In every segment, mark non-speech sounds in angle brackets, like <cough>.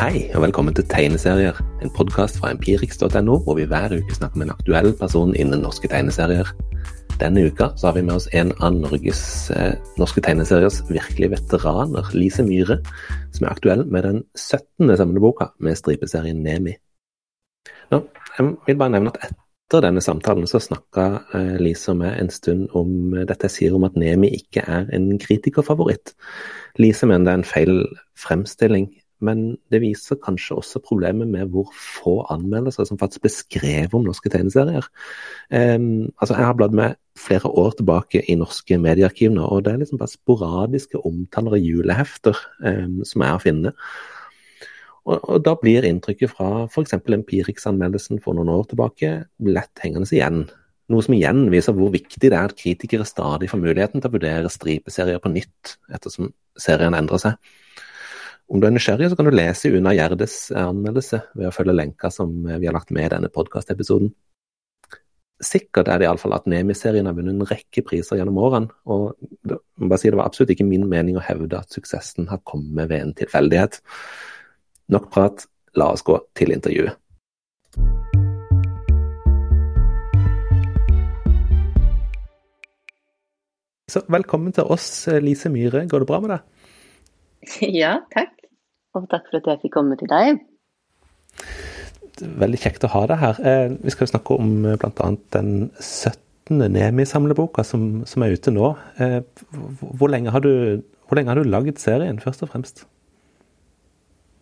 Hei, og velkommen til Tegneserier, en podkast fra empirix.no, hvor vi hver uke snakker med en aktuell person innen norske tegneserier. Denne uka så har vi med oss en av Norges eh, norske tegneseriers virkelige veteraner, Lise Myhre, som er aktuell med den 17. samleboka med stripeserien Nemi. Nå, jeg vil bare nevne at etter denne samtalen så snakka eh, Lise og meg en stund om dette jeg sier om at Nemi ikke er en kritikerfavoritt. Lise mener det er en feil fremstilling men det viser kanskje også problemet med hvor få anmeldelser som faktisk beskrev om norske tegneserier. Um, altså Jeg har bladd med flere år tilbake i norske mediearkiv nå, og det er liksom bare sporadiske omtaler i julehefter um, som er å finne. Og, og da blir inntrykket fra f.eks. Empirix-anmeldelsen for noen år tilbake lett hengende igjen. Noe som igjen viser hvor viktig det er at kritikere stadig får muligheten til å vurdere stripeserier på nytt, ettersom serien endrer seg. Om du er nysgjerrig, så kan du lese Una Gjerdes anmeldelse ved å følge lenka som vi har lagt med i denne podkastepisoden. Sikkert er det iallfall at Nemi-serien har vunnet en rekke priser gjennom årene, og det, si, det var absolutt ikke min mening å hevde at suksessen har kommet ved en tilfeldighet. Nok prat, la oss gå til intervjuet. Så velkommen til oss, Lise Myhre. Går det bra med deg? <laughs> Ja, takk og takk for at jeg fikk komme til deg. Veldig kjekt å ha deg her. Eh, vi skal snakke om eh, bl.a. den 17. Nemi-samleboka som, som, er ute nå. Eh, hvor lenge har du, hvor lenge har du laget serien, først og fremst?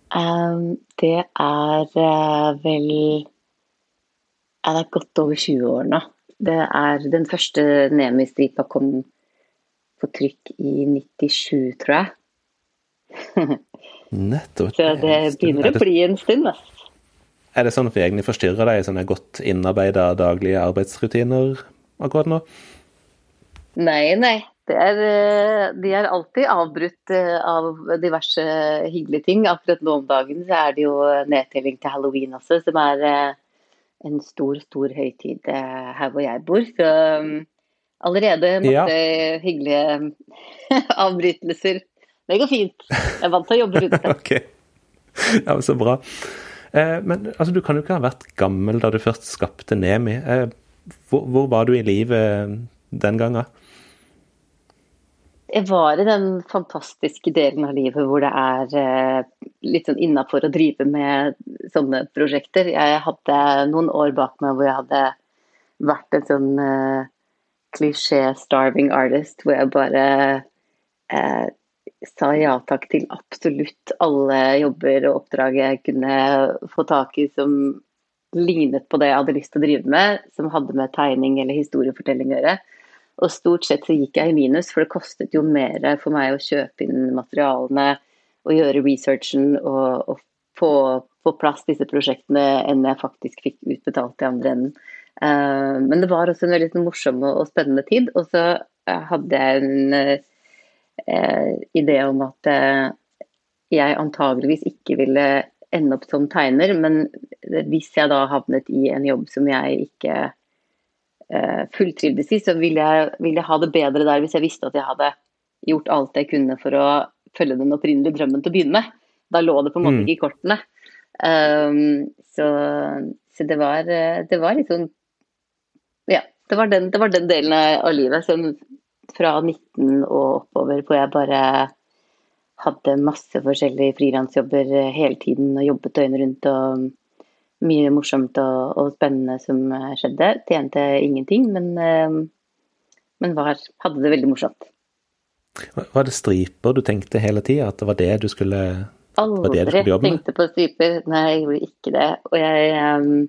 Um, det er uh, vel ja, Det er godt over 20 år nå. Det er Den første Nemi-stripa kom på trykk i 97, tror jeg. <laughs> Nettopp. Så det begynner å bli en stund, da. Er det sånn at vi egentlig forstyrrer deg i sånne godt innarbeida daglige arbeidsrutiner akkurat nå? Nei, nei. Er, eh, de er alltid avbrutt eh, av diverse hyggelige ting. Akkurat nå om dagen så er det jo nedtelling til halloween også, som er eh, en stor, stor høytid her hvor jeg bor. Så mm, allerede masse ja. hyggelige <laughs> avbrytelser det går fint. Jeg er vant til å jobbe rundt det. <laughs> okay. Ja, Så bra. Eh, men altså, du kan jo ikke ha vært gammel da du først skapte Nemi. Eh, hvor, hvor, var du i livet den gangen? Jeg var i den fantastiske delen av livet hvor det er eh, litt sånn innafor å drive med sånne prosjekter. Jeg hadde noen år bak meg hvor jeg hadde vært en sånn eh, klisjé starving artist, hvor jeg bare eh, sa ja takk til absolutt alle jobber og oppdrag jeg kunne få tak i som lignet på det jeg hadde lyst til å drive med, som hadde med tegning eller historiefortelling å gjøre. Og stort sett så gikk jeg i minus, for det kostet jo mer for meg å kjøpe inn materialene og gjøre researchen og, og få på plass disse prosjektene enn jeg faktisk fikk utbetalt i andre enden. Uh, men det var også en veldig morsom og spennende tid. Og så hadde jeg en eh, idé om at eh, jeg antageligvis ikke ville ende opp som tegner, men hvis jeg da havnet i en jobb som jeg ikke eh, fulltrivdes i, så ville jeg, ville jeg, ha det bedre der hvis jeg visste at jeg hadde gjort alt jeg kunne for å følge den opprinnelige drømmen til å begynne med. Da lå det på en måte mm. ikke i kortene. Um, så, så det, var, eh, det var sånn Ja, det var den, det var den delen av livet som fra 19 og oppover hvor jeg bare hadde masse forskjellige frilansjobber hele tiden og jobbet døgnet rundt. og Mye morsomt og, og spennende som skjedde. Tjente ingenting, men, eh, men var, hadde det veldig morsomt. Var det striper du tenkte hele tida, at det var det du skulle, Aldri tenkte på striper. Nei, jeg gjorde ikke det. Og jeg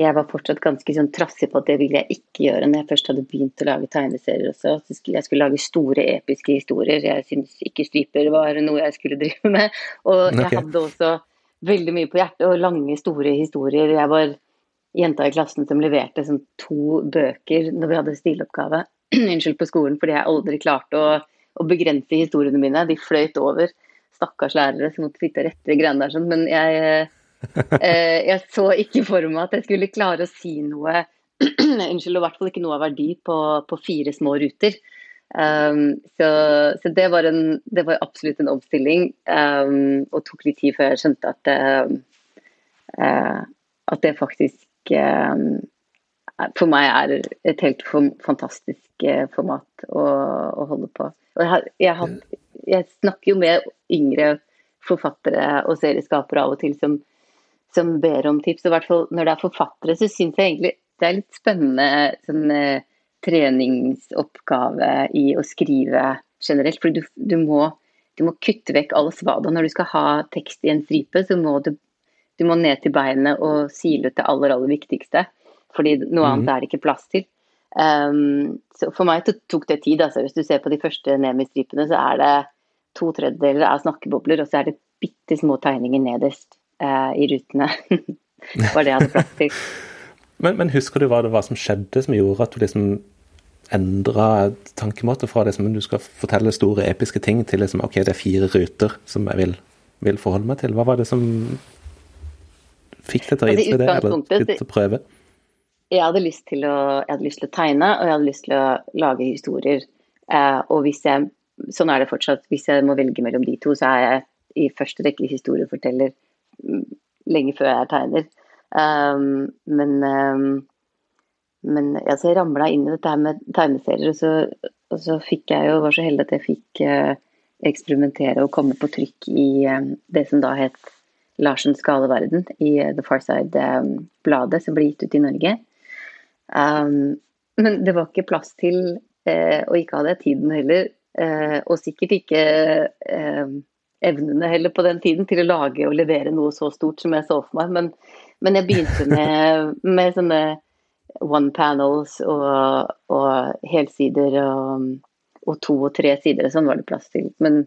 jeg var fortsatt ganske sånn trassig på at det ville jeg ikke gjøre når jeg først hadde begynt å lage tegneserier også. Jeg skulle lage store, episke historier. Jeg syntes ikke striper var noe jeg skulle drive med. Og okay. jeg hadde også veldig mye på hjertet og lange, store historier. Jeg var jenta i klassen som leverte sånn to bøker når vi hadde stiloppgave <clears throat> unnskyld, på skolen fordi jeg aldri klarte å, å begrense historiene mine. De fløyt over. Stakkars lærere som måtte sitte og rette greiene der sånn. Men jeg Eh, <laughs> jeg så ikke for meg at jeg skulle klare å si noe <clears throat> Unnskyld, og i hvert fall ikke noe av verdi på, på fire små ruter. Um, så, så det, var en, det, var absolutt en omstilling, um, og tok litt tid før jeg skjønte at, uh, at det faktisk um, for meg er et helt fantastisk format å, å, holde på. Jeg, jeg, jeg, snakker jo med yngre forfattere og serieskapere av og til som, som ber om tips. Og i hvert fall når det er forfattere, så syns jeg egentlig det er litt spennende sånn, eh, treningsoppgave i å skrive generelt. For du, du, må, du, må, kutte vekk alle svada. Når du skal ha tekst i en stripe, så må du, du må ned til beinet og sile ut det aller, aller viktigste. Fordi noe annet mm. er det ikke plass til. Um, så for meg tok det tid. Altså. Hvis du ser på de første Nemi-stripene, så er det to tredjedeler er snakkebobler, og så er det bitte små tegninger nederst uh, i rutene. <laughs> var det jeg hadde plass til. <laughs> men, men, husker du hva det var som skjedde som gjorde at du liksom endra tankemåte fra det som du skal fortelle store, episke ting, til liksom OK, det er fire ruter som jeg vil, vil forholde meg til? Hva var det som fikk deg til å innse det, eller til å prøve? Jeg hadde, lyst til å, jeg hadde lyst til å tegne, og jeg hadde lyst til å lage historier. Eh, og hvis jeg sånn er det fortsatt. Hvis jeg må velge mellom de to, så er jeg i første rekke historieforteller lenge før jeg er tegner. Um, men um, men altså, jeg ramla inn i dette her med tegneserier, og så, og så fikk jeg jo, var så heldig at jeg fikk uh, eksperimentere og komme på trykk i uh, det som da het Larsens galeverden, i uh, The Farside-bladet, som ble gitt ut i Norge. men det var ikke plass til, og ikke hadde jeg tiden heller, Eh, og sikkert ikke eh, evnene heller på den tiden til å lage og levere noe så stort som jeg så for meg. Men, men jeg begynte med, med sånne one panels og, og helsider og, og, to og tre sider. Sånn var det plass til. Men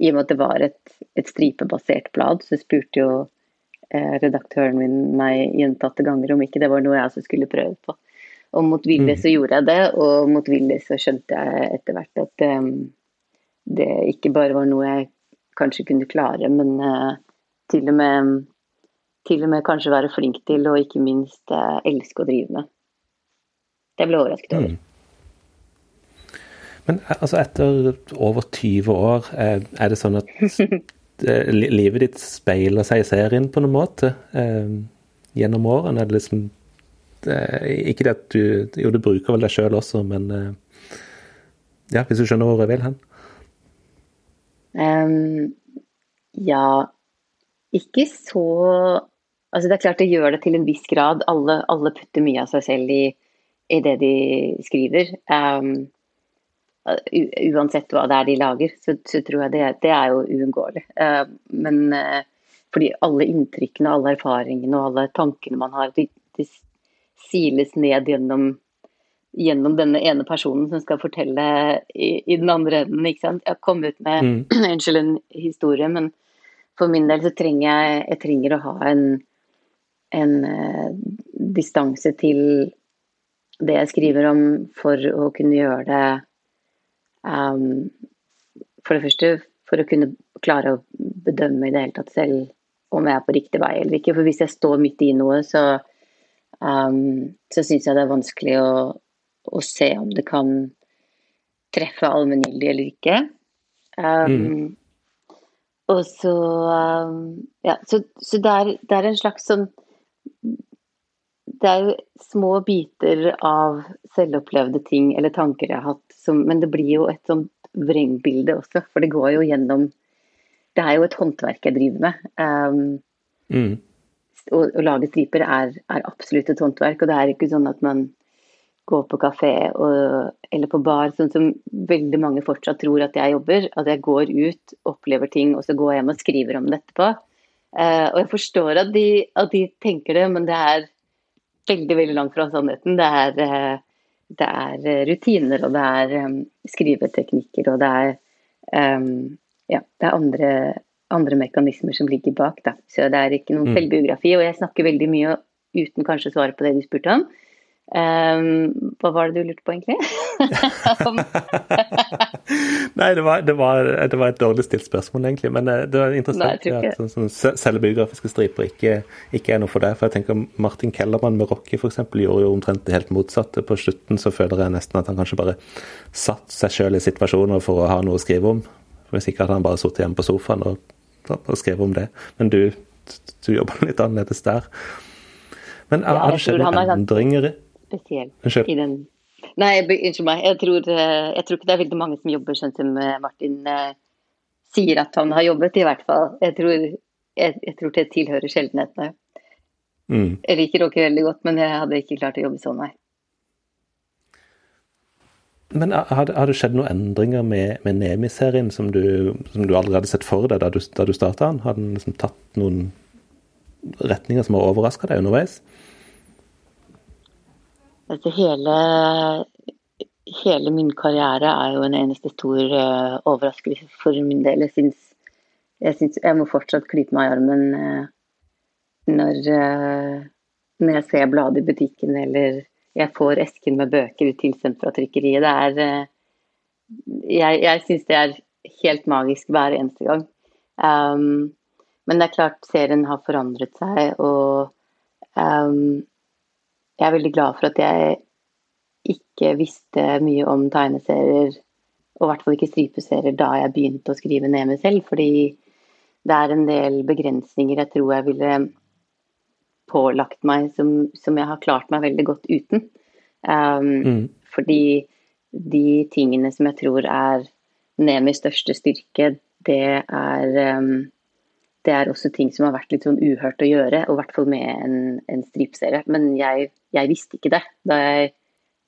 i og med at det var et, et stripebasert blad, så spurte jo eh, redaktøren min meg gjentatte ganger om ikke det var noe jeg også skulle prøve på. Og motvillig mm. så gjorde jeg det, og motvillig så skjønte jeg etter hvert at um, det ikke bare var noe jeg kanskje kunne klare, men uh, til, og med, til og med kanskje være flink til, og ikke minst uh, elske å drive med. Det ble overrasket over. Mm. Men altså etter over 20 år, er det sånn at <laughs> livet ditt speiler seg i serien på noen måte eh, gjennom årene? Er det liksom ikke det at du Jo, du bruker vel deg sjøl også, men eh, ja, hvis du skjønner hvor jeg vil hen? Um, ja Ikke så Altså, det er klart det gjør det til en viss grad. Alle, alle putter mye av seg selv i, i det de skriver. Um, uansett hva det er de lager, så, så tror jeg det, det, er jo uunngåelig. Uh, men uh, fordi alle inntrykkene, alle erfaringene og alle tankene man har, de, de siles ned gjennom, gjennom denne ene personen som skal fortelle i, i den andre enden. ikke sant? Jeg kom ut med mm. <clears throat> unnskyld, en historie, men for min del så trenger jeg, jeg trenger å ha en, en uh, distanse til det jeg skriver om, for å kunne gjøre det um, For det første for å kunne klare å bedømme i det hele tatt selv om jeg er på riktig vei eller ikke. For hvis jeg står midt i noe, så um, så syns jeg det er vanskelig å, å, se om det kan treffe allmenngyldig eller ikke. Um, mm. Og så um, Ja, så, så det, er, det, er, en slags sånn Det er jo små biter av selvopplevde ting eller tanker jeg har hatt, som, men det blir jo et sånt vrengbilde også, for det går jo gjennom Det er jo et håndverk jeg driver med. Um, mm å, å lage striper er, er, absolutt et håndverk. Og det er ikke sånn at man går på kafé og, eller på bar, sånn som veldig mange fortsatt tror at jeg jobber. At jeg går ut, opplever ting, og så går jeg hjem og skriver om det etterpå. Uh, og jeg forstår at de, at de, tenker det, men det er veldig veldig langt fra sannheten. Det er, uh, det er eh, rutiner, og det er um, skriveteknikker, og det er um, ja, det er andre, andre mekanismer som ligger bak. Da. Så det er ikke noen mm. selvbiografi. Og jeg snakker veldig mye uten kanskje å svare på det du spurte om. Um, hva var det du lurte på, egentlig? <laughs> Nei, det var, det, var, det var, et dårlig stilt spørsmål, egentlig. Men eh, det var interessant Nei, at sånn, sånn, selvbiografiske striper ikke, ikke, er noe for deg. For jeg tenker Martin Kellermann med Rocky f.eks. gjorde jo omtrent det helt motsatte. På slutten så føler jeg nesten at han kanskje bare satt seg sjøl i situasjoner for å ha noe å skrive om. Hvis ikke hadde han bare sittet hjemme på sofaen og, og skrevet om det. Men du, du jobber litt annerledes der. Men ja, det skjedd endringer? endringer? Spesiell i den Nei, unnskyld meg. Jeg tror, eh, jeg tror, ikke det er veldig mange som jobber sånn som eh, Martin eh, sier at han har jobbet, i hvert fall. Jeg tror, jeg, jeg tror det tilhører sjeldenhetene. Mm. Jeg liker dere veldig godt, men jeg hadde ikke klart å jobbe sånn, nei. Men har har det, skjedd noen endringer med, med Nemi-serien som, som, du aldri hadde sett for deg da du, da du starta den? Har den liksom tatt noen retninger som har overraska deg underveis? Altså hele, hele min karriere er jo en eneste stor uh, overraskelse for min del. Jeg syns jeg, syns, jeg må fortsatt klype meg i armen uh, når, uh, når, jeg ser bladet i butikken eller jeg får esken med bøker tilsendt fra trykkeriet. Det er Jeg, jeg syns det er helt magisk hver eneste gang. Um, men det er klart serien har forandret seg, og um, jeg er veldig glad for at jeg ikke visste mye om tegneserier, og i hvert fall ikke stripeserier, da jeg begynte å skrive ned meg selv. Fordi det er en del begrensninger jeg tror jeg ville pålagt meg som, som jeg har klart meg veldig godt uten. Um, mm. Fordi de tingene som jeg tror er Nemis største styrke, det er um, det er også ting som har vært litt sånn uhørt å gjøre, og i hvert fall med en, en stripserie. Men jeg, jeg, visste ikke det da jeg,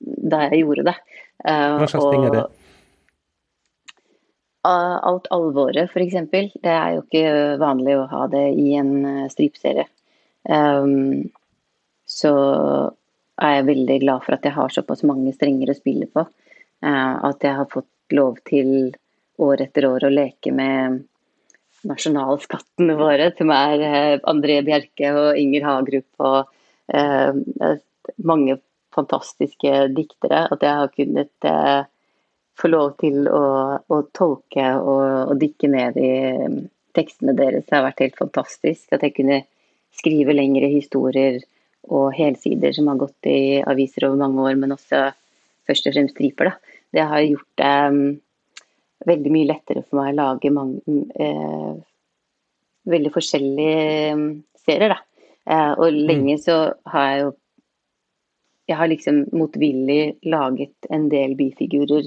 da jeg gjorde det. Uh, Hva slags ting er det? Alt alvoret, f.eks. Det er jo ikke vanlig å ha det i en uh, stripserie. Um, så er jeg veldig glad for at jeg har såpass mange strenger å spille på. Uh, at jeg har fått lov til år etter år å leke med nasjonalskattene våre, som er eh, André Bjerke og Inger Hagerup og eh, mange fantastiske diktere. At jeg har kunnet eh, få lov til å, å tolke og, og, dykke ned i mm, tekstene deres. Det har vært helt fantastisk. At jeg kunne skrive lengre historier og helsider som har gått i aviser over mange år, men også først og fremst striper. Da. Det har gjort det um, veldig mye lettere for meg å lage mange, eh, veldig forskjellige mm, serier. Da. Eh, og mm. lenge så har jeg jo Jeg har liksom motvillig laget en del bifigurer.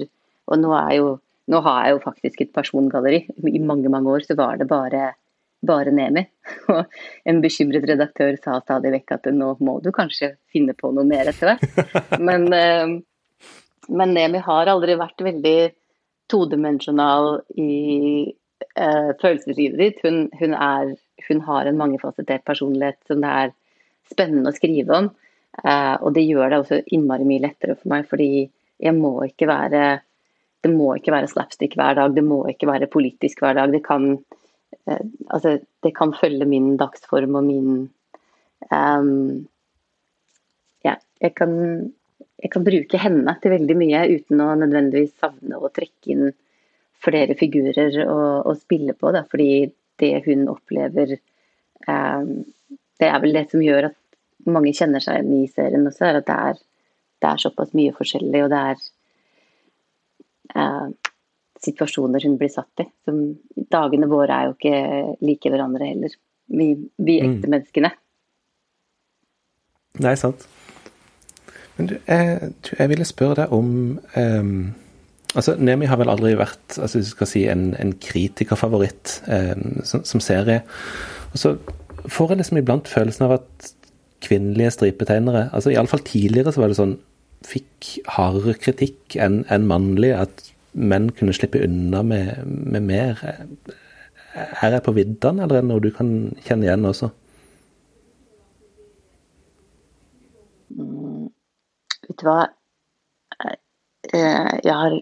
Og nå, er jo, nå har jeg jo faktisk et persongalleri. I mange, mange år så var det bare bare Nemi. <laughs> Og en bekymret redaktør sa stadig vekk at nå må du kanskje finne på noe mer etter hvert. <laughs> Men, eh, men Nemi har aldri vært veldig todimensjonal i uh, følelseslivet ditt. Hun, hun, er, hun, har en mangefasettert personlighet som det er spennende å skrive om. Uh, og det gjør det også innmari mye lettere for meg, fordi jeg må ikke være det må ikke være slapstick hver dag, det må ikke være politisk hver dag. Det kan, uh, altså, det kan følge min dagsform og min um, Ja, jeg kan, jeg kan bruke henne til veldig mye uten å nødvendigvis savne å trekke inn flere figurer å, spille på. Da, fordi det hun opplever eh, Det er vel det som gjør at mange kjenner seg igjen i serien også, er at det er, det er såpass mye forskjellig, og det er eh, situasjoner hun blir satt i. Som, dagene våre er jo ikke like hverandre heller, vi, vi mm. ekte mm. menneskene. Nei, sant. Men du, jeg, jeg ville spørre deg om um Altså, Nemi har vel aldri vært altså, skal si, en, en kritikerfavoritt um, som, som, serie. Og så får jeg liksom iblant følelsen av at kvinnelige stripetegnere altså Iallfall tidligere så var det sånn Fikk hardere kritikk enn en mannlige. At menn kunne slippe unna med, med mer. Er jeg på viddene, eller er det noe du kan kjenne igjen også? Vet du hva? Eh, jeg har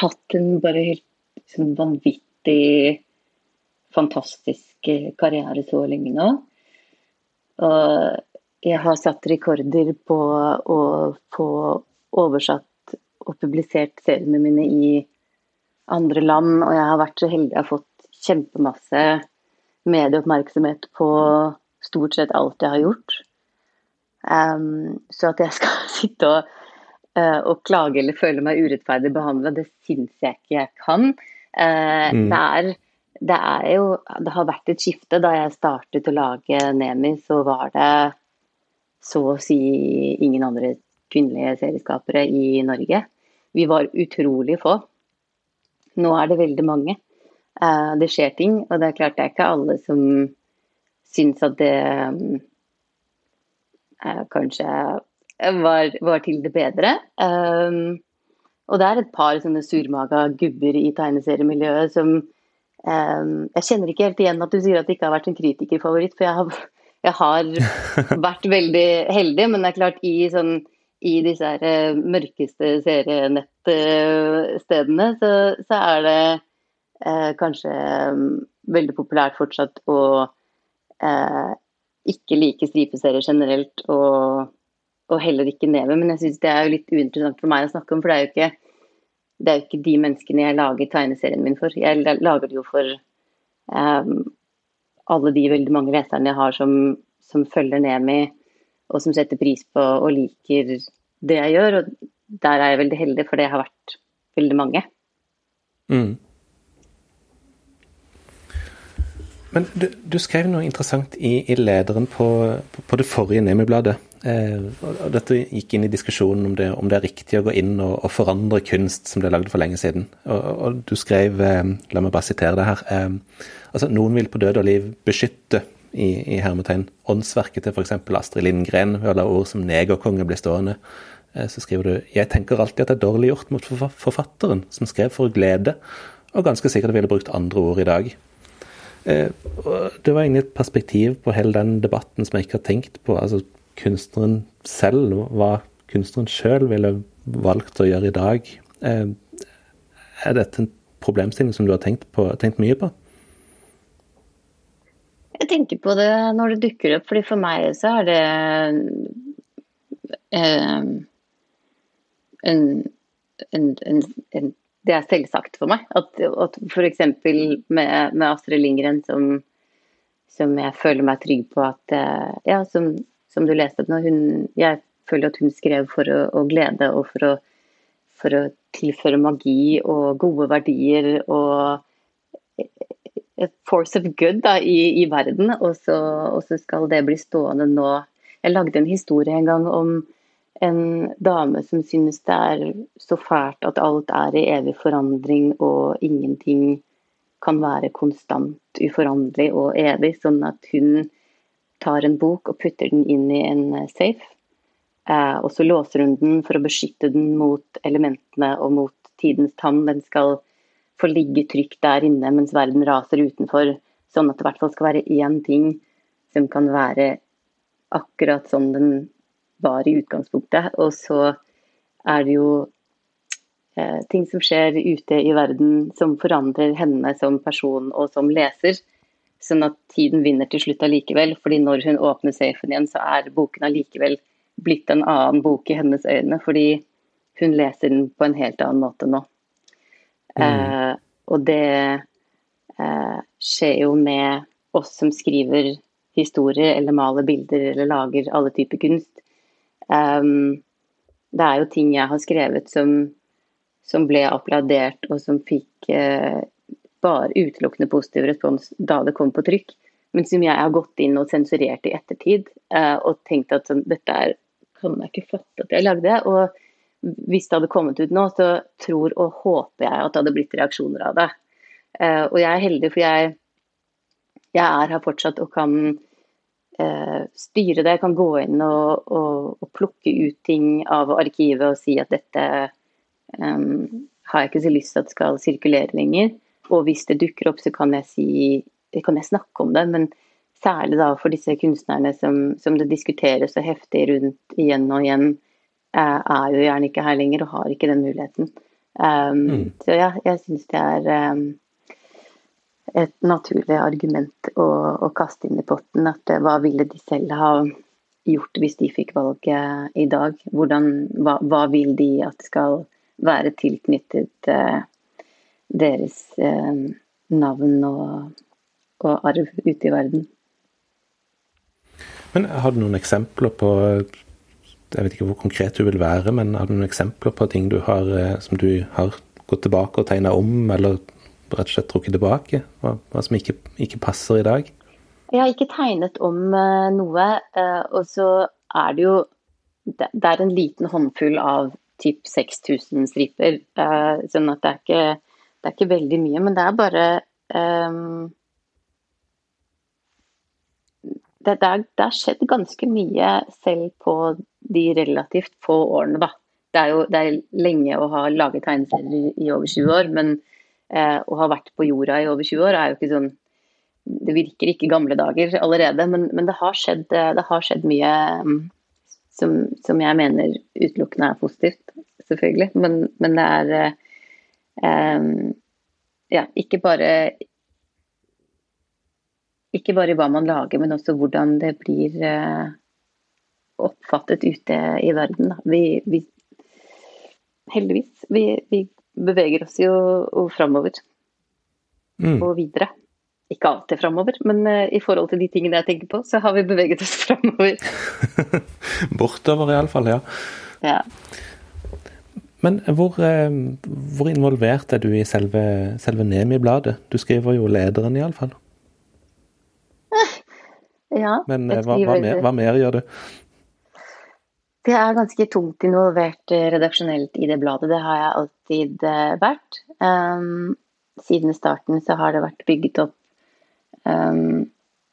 hatt en bare helt liksom, vanvittig fantastisk karriere så lenge nå. Og jeg har satt rekorder på å få oversatt og publisert seriene mine i andre land, og jeg har vært så heldig å ha fått kjempemasse medieoppmerksomhet på stort sett alt jeg har gjort. Um, så at jeg skal <laughs> sitte og, uh, og, klage eller føle meg urettferdig behandla, det syns jeg ikke jeg kan. Uh, mm. det, er, det, er, jo Det har vært et skifte. Da jeg startet å lage Nemi, så var det så å si ingen andre kvinnelige serieskapere i Norge. Vi var utrolig få. Nå er det veldig mange. Uh, det skjer ting, og det er klart det er ikke alle som syns at det um, kanskje var, var, til det bedre. Um, og det er et par sånne surmaga gubber i tegneseriemiljøet som um, Jeg kjenner ikke helt igjen at du sier at det ikke har vært en kritikerfavoritt, for jeg har, jeg har <laughs> vært veldig heldig. Men det er klart, i, sånn, i disse her, uh, mørkeste serienettstedene, så, så er det uh, kanskje um, veldig populært fortsatt å uh, ikke like stripeserier generelt, og, og, heller ikke Neve. Men jeg syns det er jo litt uinteressant for meg å snakke om, for det er jo ikke, det er jo ikke de menneskene jeg lager tegneserien min for. Jeg lager det jo for um, alle de veldig mange leserne jeg har som, som følger Nemi, og som setter pris på og liker det jeg gjør. Og der er jeg veldig heldig, for det har vært veldig mange. Mm. Men du, du, skrev noe interessant i, i lederen på, på, på, det forrige Nemi-bladet. Eh, og dette gikk inn i diskusjonen om det, om det er riktig å gå inn og, og forandre kunst som ble lagd for lenge siden. Og, og du skrev, eh, la meg bare sitere det her, eh, altså noen vil på død og liv beskytte i, i hermetegn åndsverket til f.eks. Astrid Lindgren ved å la ord som negerkonge bli stående. Eh, så skriver du jeg tenker alltid at det er dårlig gjort mot forfatteren, som skrev for glede, og ganske sikkert ville brukt andre ord i dag. Eh, det var egentlig et perspektiv på hele den debatten som jeg ikke har tenkt på. Altså kunstneren selv, hva kunstneren sjøl ville valgt å gjøre i dag. Eh, er dette en problemstilling som du har tenkt, på, tenkt mye på? Jeg tenker på det når det dukker opp, fordi for meg så er det eh, en, en, en, en det er selvsagt for meg. At, at f.eks. Med, med Astrid Lindgren, som, som, jeg føler meg trygg på at eh, Ja, som, som du leste opp nå, hun, jeg føler at hun skrev for å, å glede og for å, for å, tilføre magi og gode verdier og et force of good da, i, i verden. Og så, og så skal det bli stående nå. Jeg lagde en historie en gang om en dame som synes det er så fælt at alt er i evig forandring og ingenting kan være konstant uforanderlig og evig, sånn at hun tar en bok og putter den inn i en eh, safe. Eh, og så låser hun den for å beskytte den mot elementene og mot tidens tann. Den skal få ligge trygt der inne mens verden raser utenfor, sånn at det i hvert fall skal være én ting som kan være akkurat sånn den var i utgangspunktet. Og så er det jo eh, ting som skjer ute i verden som forandrer henne som person og som leser. Sånn at tiden vinner til slutt allikevel. fordi når hun åpner safen igjen, så er boken allikevel blitt en annen bok i hennes øyne. Fordi hun leser den på en helt annen måte nå. Mm. Eh, og det eh, skjer jo med oss som skriver historier eller maler bilder eller lager alle typer kunst. Um, det er jo ting jeg har skrevet som, som ble applaudert, og som fikk uh, bare utelukkende positiv respons da det kom på trykk. Men som jeg har gått inn og sensurert i ettertid, uh, og tenkt at sånn, dette er, kan jeg ikke fatte at jeg lagde. Og hvis det hadde kommet ut nå, så tror og håper jeg at det hadde blitt reaksjoner av det. Uh, og jeg er heldig, for jeg, jeg er her fortsatt og kan eh, styre det. Kan gå inn og, og, og, plukke ut ting av arkivet og si at dette um, har jeg ikke så lyst til at skal sirkulere lenger. Og hvis det dukker opp, så kan jeg, si, kan jeg snakke om det. Men særlig da for disse kunstnerne som, som det diskuteres så heftig rundt igjen og igjen, eh, er jo gjerne ikke her lenger og har ikke den muligheten. Um, mm. Så ja, jeg syns det er um, et naturlig argument å, å, kaste inn i potten. At hva ville de selv ha gjort hvis de fikk valget i dag? Hvordan, hva, hva vil de at skal være tilknyttet eh, deres eh, navn og, og arv ute i verden? Men Har du noen eksempler på Jeg vet ikke hvor konkret du vil være, men har du noen eksempler på ting du har, eh, som du har gått tilbake og tegna om, eller rett og slett trukket tilbake? Hva, hva som ikke, ikke, passer i dag? Jeg har ikke tegnet om uh, noe. Uh, og så er det jo det, det, er en liten håndfull av typ 6000 striper. Uh, sånn at det er, ikke, det er ikke veldig mye. Men det er bare um, det, det, er, det har skjedd ganske mye selv på de relativt få årene, da. Det er jo det er lenge å ha laget tegneserier i over 20 år, men eh, har ha vært på jorda i over 20 år er jo ikke sånn Det virker ikke gamle dager allerede, men, men det, har skjedd, eh, det, har skjedd, mye um, som, som, jeg mener utelukkende er positivt, selvfølgelig. Men, men det er um, ja, ikke bare ikke bare hva man lager, men også hvordan det blir uh, oppfattet ute i verden. Vi, vi, heldigvis. Vi, vi, beveger oss jo, framover. Mm. Og videre. Ikke alltid framover, men uh, i forhold til de tingene jeg tenker på, så har vi beveget oss <laughs> framover. <laughs> Bortover iallfall, ja. ja. Men hvor, uh, hvor, involvert er du i selve, selve Nemi-bladet? Du skriver jo lederen, iallfall. Ja, Men hva, hva, mer, hva mer gjør du? Jeg er ganske tungt involvert eh, redaksjonelt i det bladet. Det har jeg alltid eh, vært. Um, siden starten så har det vært bygget opp um,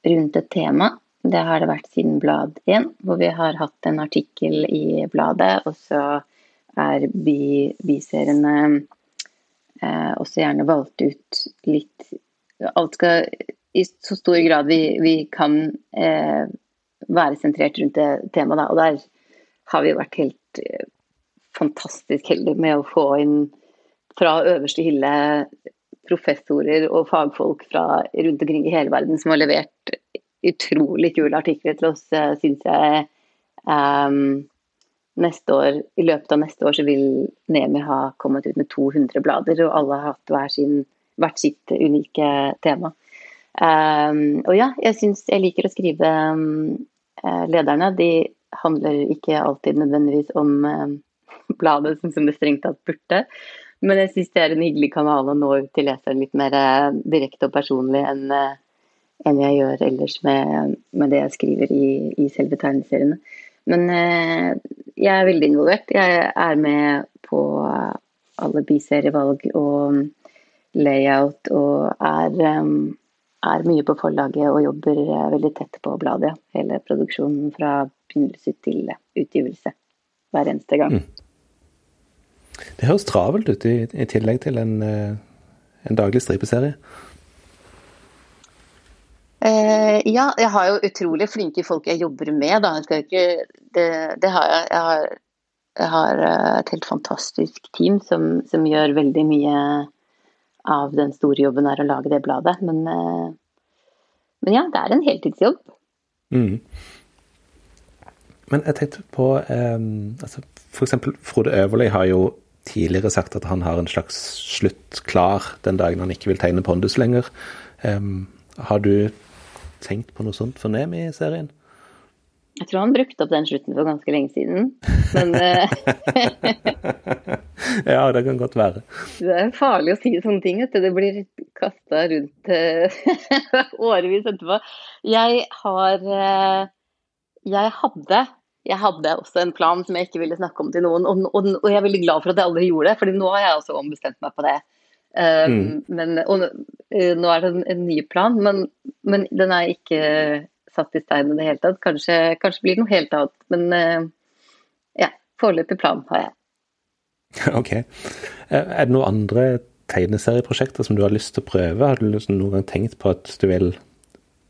rundt et tema. Det har det vært siden blad én, hvor vi har hatt en artikkel i bladet. Og så er biseriene uh, også gjerne valgt ut litt Alt skal i så stor grad vi, vi kan uh, være sentrert rundt det temaet. Da. Og der har vi vært helt eh, fantastisk heldige med å få inn fra øverste hylle professorer og fagfolk fra rundt omkring i hele verden som har levert utrolig kule artikler til oss, syns jeg. Um, neste år, I løpet av neste år så vil Nemi ha kommet ut med 200 blader, og alle har hatt hver sin, hvert sitt unike tema. Um, og ja, jeg syns jeg liker å skrive um, lederne. De handler ikke alltid nødvendigvis om eh, bladet, som det strengt tatt burde. Men jeg syns det er en hyggelig kanal å nå ut til leseren litt mer eh, direkte og personlig enn eh, enn jeg gjør ellers med, med det jeg skriver i, i selve tegneseriene. Men eh, jeg er veldig involvert. Jeg er med på alle biserievalg og layout og er um, er mye på forlaget og jobber eh, veldig tett på bladet. Hele produksjonen fra begynnelse til utgivelse hver eneste gang. Mm. Det høres travelt ut, i, i tillegg til en, eh, en daglig stripeserie. Eh, ja, jeg har jo utrolig flinke folk jeg jobber med. Da. Ikke, det, det, har jeg. Jeg har, jeg har, eh, et helt fantastisk team som, som gjør veldig mye av den store jobben er å lage det bladet. Men, eh, men ja, det er en heltidsjobb. Mm. Men jeg tenkte på um, altså F.eks. Frode Øverli har jo tidligere sagt at han har en slags slutt klar den dagen han ikke vil tegne Pondus lenger. Um, har du tenkt på noe sånt for i serien? Jeg tror han brukte opp den slutten for ganske lenge siden, men eh, <laughs> Ja, det kan godt være. Det er farlig å si sånne ting, vet du. Det blir kasta rundt uh, <laughs> årevis etterpå. Jeg har Jeg hadde jeg hadde også en plan som jeg ikke ville snakke om til noen, og, og, og jeg er veldig glad for at jeg aldri gjorde det, for nå har jeg også ombestemt meg på det. Um, mm. men, og, nå er det en, en ny plan, men, men den er ikke satt i stein i det hele tatt. Kanskje, kanskje blir det noe helt annet. Men uh, ja, foreløpig plan har jeg. <laughs> Ok. Eh, er det noen andre tegneserieprosjekter som du har lyst til å prøve? Har du noen gang tenkt på at du vil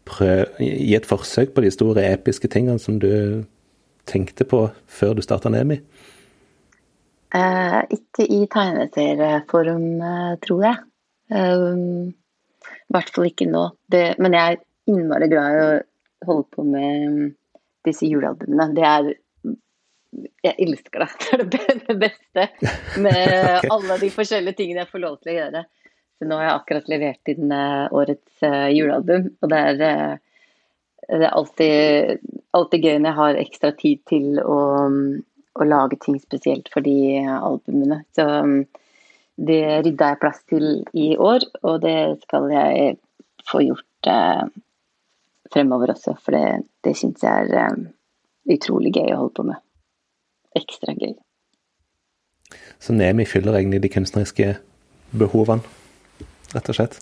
prøve, gi et forsøk på de store episke tingene som du tenkte på før du starta Nemi? Eh, ikke i tegneserieform, tror jeg. Um, I hvert fall ikke nå. Det, men jeg er innmari glad i å holde på med disse julealbumene. Det er Jeg elsker det. <laughs> Det er det beste med <laughs> okay. alle de forskjellige tingene jeg får lov til å gjøre. Så nå har jeg akkurat levert inn uh, årets uh, julealbum, og det er, uh, det er alltid, alltid, gøy når jeg har ekstra tid til å, å lage ting spesielt for de albumene. Så um, det rydda jeg plass til i år, og det skal jeg få gjort fremover også, for det, det syns jeg er utrolig gøy å holde på med ekstra gøy. Så Nemi fyller egentlig de kunstneriske behovene, rett og slett?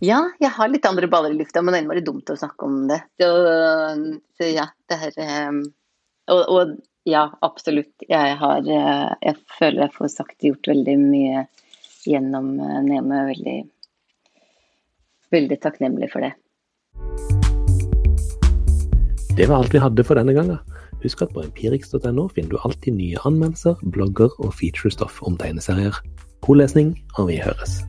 Ja, jeg har litt andre baller i lufta, men det er innmari dumt å snakke om det. Så, så ja, det her um, og, og, ja, absolutt. Jeg har eh, Jeg føler jeg får sagt og gjort veldig mye gjennom uh, Neme. Veldig, veldig takknemlig for det. Det var alt vi hadde for denne gangen. Husk at på empirix.no finner du alltid nye anmeldelser, blogger og featurestoff om tegneserier. God lesning, og vi høres.